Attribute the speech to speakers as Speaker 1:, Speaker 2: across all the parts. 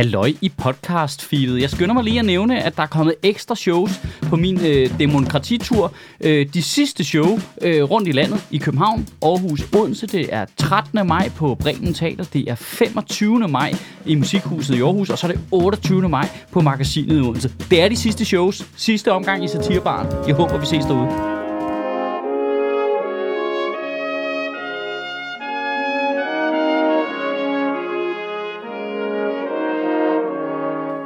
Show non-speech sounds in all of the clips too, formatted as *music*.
Speaker 1: Halløj i podcast-feedet. Jeg skynder mig lige at nævne, at der er kommet ekstra shows på min øh, demokratitur. Øh, de sidste show øh, rundt i landet i København, Aarhus, Odense. Det er 13. maj på Bremen Teater. Det er 25. maj i Musikhuset i Aarhus. Og så er det 28. maj på Magasinet i Odense. Det er de sidste shows. Sidste omgang i Satirbaren. Jeg håber, vi ses derude.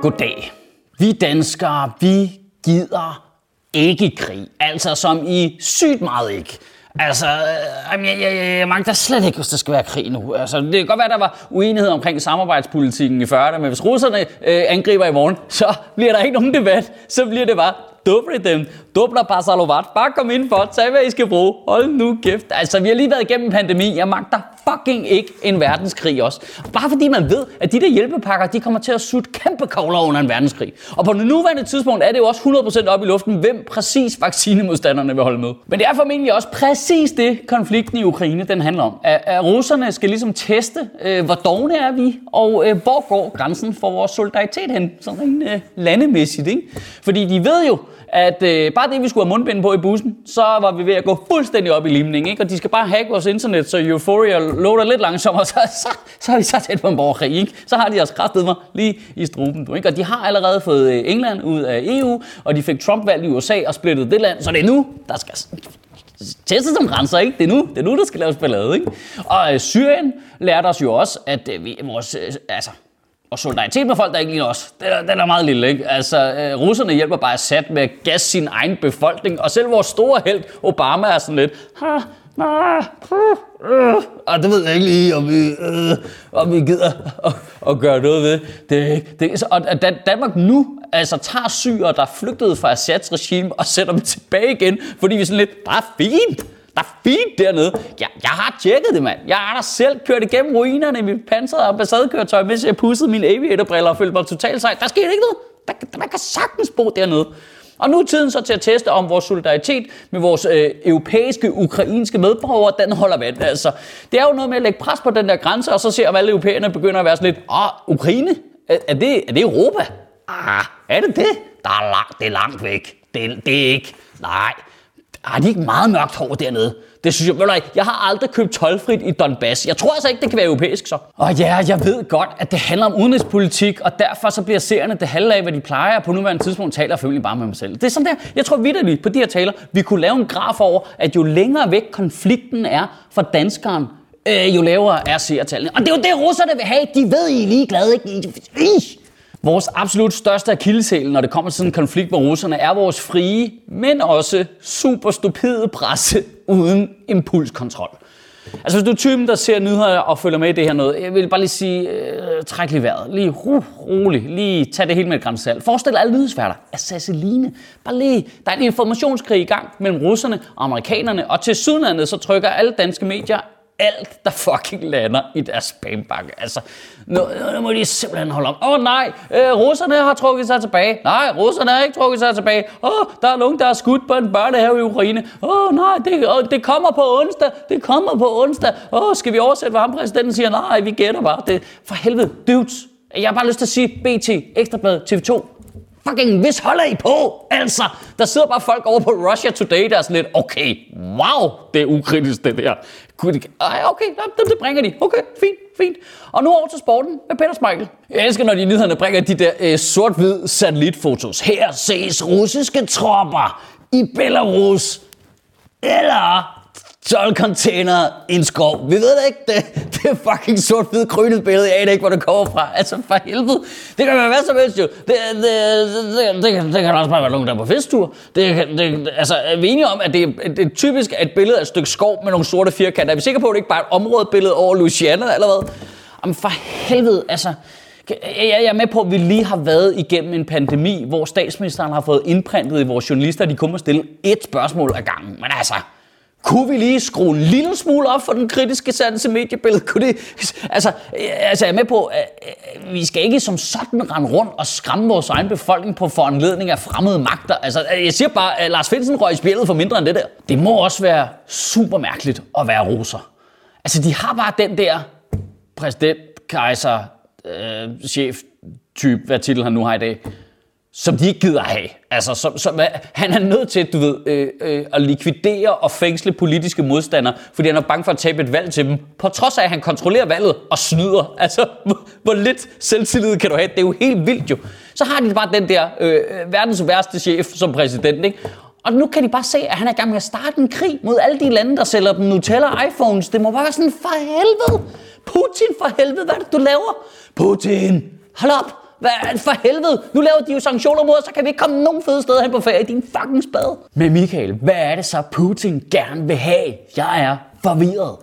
Speaker 1: Goddag. Vi danskere, vi gider ikke krig. Altså som i sygt meget ikke. Altså, øh, jeg, jeg, jeg mangler slet ikke, hvis der skal være krig nu. Altså, det kan godt være, der var uenighed omkring samarbejdspolitikken i 40'erne, men hvis russerne øh, angriber i morgen, så bliver der ikke nogen debat. Så bliver det bare, dobre dem, dobler bare Bare kom ind for, tag hvad I skal bruge. Hold nu kæft. Altså, vi har lige været igennem en pandemi. Jeg magter fucking ikke en verdenskrig også. Bare fordi man ved, at de der hjælpepakker, de kommer til at sutte kæmpe kogler under en verdenskrig. Og på det nuværende tidspunkt er det jo også 100% op i luften, hvem præcis vaccinemodstanderne vil holde med. Men det er formentlig også præcis det, konflikten i Ukraine den handler om. At, at russerne skal ligesom teste, øh, hvor dogne er vi, og øh, hvor går grænsen for vores solidaritet hen, sådan rent øh, landemæssigt. Ikke? Fordi de ved jo, at øh, bare det, vi skulle have mundbind på i bussen, så var vi ved at gå fuldstændig op i limning. Ikke? Og de skal bare hacke vores internet, så Euphoria loader lidt langsommere, *laughs* så, så, så er vi så tæt på en borgerkrig. Ikke? Så har de altså også kræftet mig lige i struben. Ikke? Og de har allerede fået øh, England ud af EU, og de fik Trump valgt i USA og splittet det land, så det er nu, der skal testet som renser, ikke? Det er nu, det er nu der skal laves ballade, ikke? Og øh, Syrien lærte os jo også, at øh, vi, vores, øh, altså, og solidaritet med folk, der ikke ligner os, den er, den er meget lille. Ikke? Altså, øh, russerne hjælper bare Assad med at gasse sin egen befolkning, og selv vores store held, Obama, er sådan lidt, ha, nej, øh, og det ved jeg ikke lige, om vi, øh, om vi gider at, at gøre noget ved. Det, det, og at Danmark nu altså, tager syre, der er flygtet fra Assads regime, og sætter dem tilbage igen, fordi vi er sådan lidt, bare fint. Der er fint dernede. Jeg, jeg har tjekket det, mand. Jeg har da selv kørt igennem ruinerne i mit pansrede ambassadekøretøj, mens jeg pussede mine aviatorbriller og følte mig totalt sej. Der skete ikke noget. Der, man kan sagtens bo dernede. Og nu er tiden så til at teste, om vores solidaritet med vores øh, europæiske, ukrainske medborgere, den holder vand. Altså, det er jo noget med at lægge pres på den der grænse, og så se, om alle europæerne begynder at være sådan lidt, åh, Ukraine? Er, er, det, er det Europa? Ah, er det det? Der er lang, det er langt væk. Det, det er ikke. Nej, har de ikke meget mørkt hår dernede? Det synes jeg, ved du, jeg har aldrig købt tolvfrit i Donbass. Jeg tror altså ikke, det kan være europæisk så. Og ja, jeg ved godt, at det handler om udenrigspolitik, og derfor så bliver seerne det halve af, hvad de plejer. På nuværende tidspunkt taler jeg selvfølgelig bare med mig selv. Det er sådan der, jeg tror vidderligt på de her taler, vi kunne lave en graf over, at jo længere væk konflikten er for danskeren, øh, jo lavere er seertallene. Og det er jo det, russerne vil have. De ved, I er ligeglade, ikke? I, Vores absolut største akilleshæl, når det kommer til sådan en konflikt med russerne, er vores frie, men også super stupide presse uden impulskontrol. Altså hvis du er typen, der ser nyheder og følger med i det her noget, jeg vil bare lige sige, øh, træk lige vejret. Lige ro, rolig. Lige tag det helt med et grænsalt. Forestil dig alle nyhedsværter Assasseline. Bare lige, der er en informationskrig i gang mellem russerne og amerikanerne, og til sydlandet så trykker alle danske medier alt, der fucking lander i deres spambank. Altså, nu, nu må de simpelthen holde op. Åh oh, nej, øh, russerne har trukket sig tilbage. Nej, russerne har ikke trukket sig tilbage. Åh, oh, der er nogen, der har skudt på en børnehave i Ukraine. Åh oh, nej, det, oh, det kommer på onsdag. Det kommer på onsdag. Åh, oh, skal vi oversætte, hvad ham præsidenten siger? Nej, vi gætter bare. Det, for helvede, dudes. Jeg har bare lyst til at sige BT, Ekstrabladet, TV2, fucking, hvis holder I på? Altså, der sidder bare folk over på Russia Today, der er sådan lidt, okay, wow, det er ukritisk det der. Ej, okay, det, det bringer de. Okay, fint, fint. Og nu over til sporten med Peter Smeichel. Jeg elsker, når de nyhederne bringer de der øh, sort-hvid satellitfotos. Her ses russiske tropper i Belarus. Eller 12 container i en skov. Vi ved det ikke. Det, det er fucking sort hvid krynet billede. Jeg aner ikke, hvor det kommer fra. Altså for helvede. Det kan være hvad som helst jo. Det, det, det, det, det, det kan også bare være nogen, der er på festtur. Det, det, altså, er vi enige om, at det, er, det er typisk et billede af et stykke skov med nogle sorte firkanter? Er vi sikre på, at det ikke bare er et områdebillede over Louisiana eller hvad? Jamen for helvede, altså... Jeg er med på, at vi lige har været igennem en pandemi, hvor statsministeren har fået indprintet i vores journalister, at de kun må stille et spørgsmål ad gangen. Men altså, kunne vi lige skrue en lille smule op for den kritiske sans i mediebilledet? Kunne det, altså, altså, jeg er med på, at vi skal ikke som sådan rende rundt og skræmme vores egen befolkning på foranledning af fremmede magter. Altså, jeg siger bare, at Lars Finsen røg i spillet for mindre end det der. Det må også være super mærkeligt at være roser. Altså, de har bare den der præsident, kejser, øh, chef, type, hvad titel han nu har i dag, som de ikke gider have. Altså, som, som, han er nødt til, du ved, øh, øh, at likvidere og fængsle politiske modstandere, fordi han er bange for at tabe et valg til dem, på trods af, at han kontrollerer valget og snyder. Altså, hvor, hvor lidt selvtillid kan du have? Det er jo helt vildt jo. Så har de bare den der øh, verdens værste chef som præsident, ikke? Og nu kan de bare se, at han er i gang med at starte en krig mod alle de lande, der sælger dem Nutella og iPhones. Det må bare være sådan, for helvede! Putin, for helvede, hvad er det, du laver? Putin, hold op! Hvad, for helvede, nu laver de jo sanktioner mod os, så kan vi ikke komme nogen fede steder hen på ferie, din fucking spade. Men Michael, hvad er det så Putin gerne vil have? Jeg er forvirret.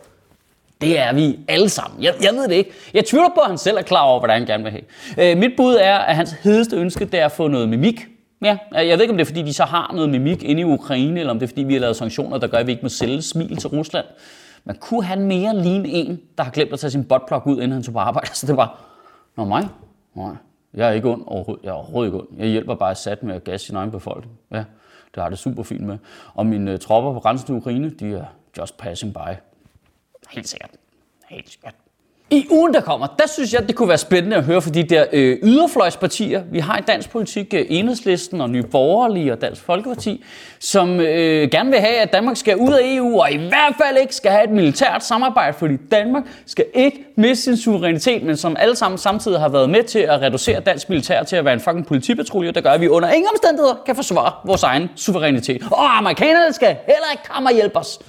Speaker 1: Det er vi alle sammen. Jeg, jeg ved det ikke. Jeg tvivler på, at han selv er klar over, hvad han gerne vil have. Øh, mit bud er, at hans hedeste ønske det er at få noget mimik. Ja, jeg ved ikke, om det er, fordi de så har noget mimik inde i Ukraine, eller om det er, fordi vi har lavet sanktioner, der gør, at vi ikke må sælge smil til Rusland. Men kunne han mere ligne en, der har glemt at tage sin botplug ud, inden han tog på arbejde? *laughs* Så altså, det var, Nå mig? Nej. Jeg er ikke ond overhovedet. Jeg er overhovedet ikke ond. Jeg hjælper bare sat med at gasse sin egen befolkning. Ja, det har det super fint med. Og mine øh, tropper på grænsen til Ukraine, de er just passing by. Helt sikkert. Helt sikkert. I ugen, der kommer, der synes jeg, det kunne være spændende at høre for de der øh, yderfløjspartier, vi har i dansk politik, øh, Enhedslisten og Nye Borgerlige og Dansk Folkeparti, som øh, gerne vil have, at Danmark skal ud af EU, og i hvert fald ikke skal have et militært samarbejde, fordi Danmark skal ikke miste sin suverænitet, men som alle sammen samtidig har været med til at reducere dansk militær til at være en fucking politipatrulje, der gør, at vi under ingen omstændigheder kan forsvare vores egen suverænitet. Og amerikanerne skal heller ikke komme og hjælpe os.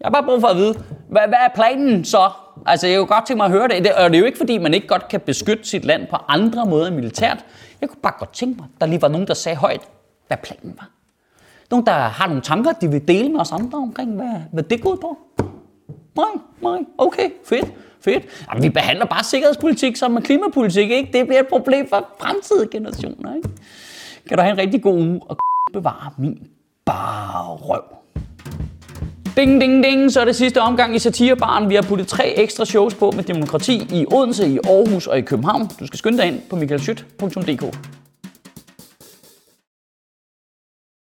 Speaker 1: Jeg har bare brug for at vide, hvad, hvad er planen så? Altså, jeg kunne godt tænke mig at høre det. Og det er jo ikke, fordi man ikke godt kan beskytte sit land på andre måder end militært. Jeg kunne bare godt tænke mig, at der lige var nogen, der sagde højt, hvad planen var. Nogen, der har nogle tanker, de vil dele med os andre omkring, hvad, hvad det går ud på. Nej, nej, okay, fedt, fedt. Jamen, vi behandler bare sikkerhedspolitik som med klimapolitik, ikke? Det bliver et problem for fremtidige generationer, ikke? Kan du have en rigtig god uge og bevare min bare røv. Ding, ding, ding, så er det sidste omgang i Satirebaren. Vi har puttet tre ekstra shows på med demokrati i Odense, i Aarhus og i København. Du skal skynde dig ind på michaelschyt.dk.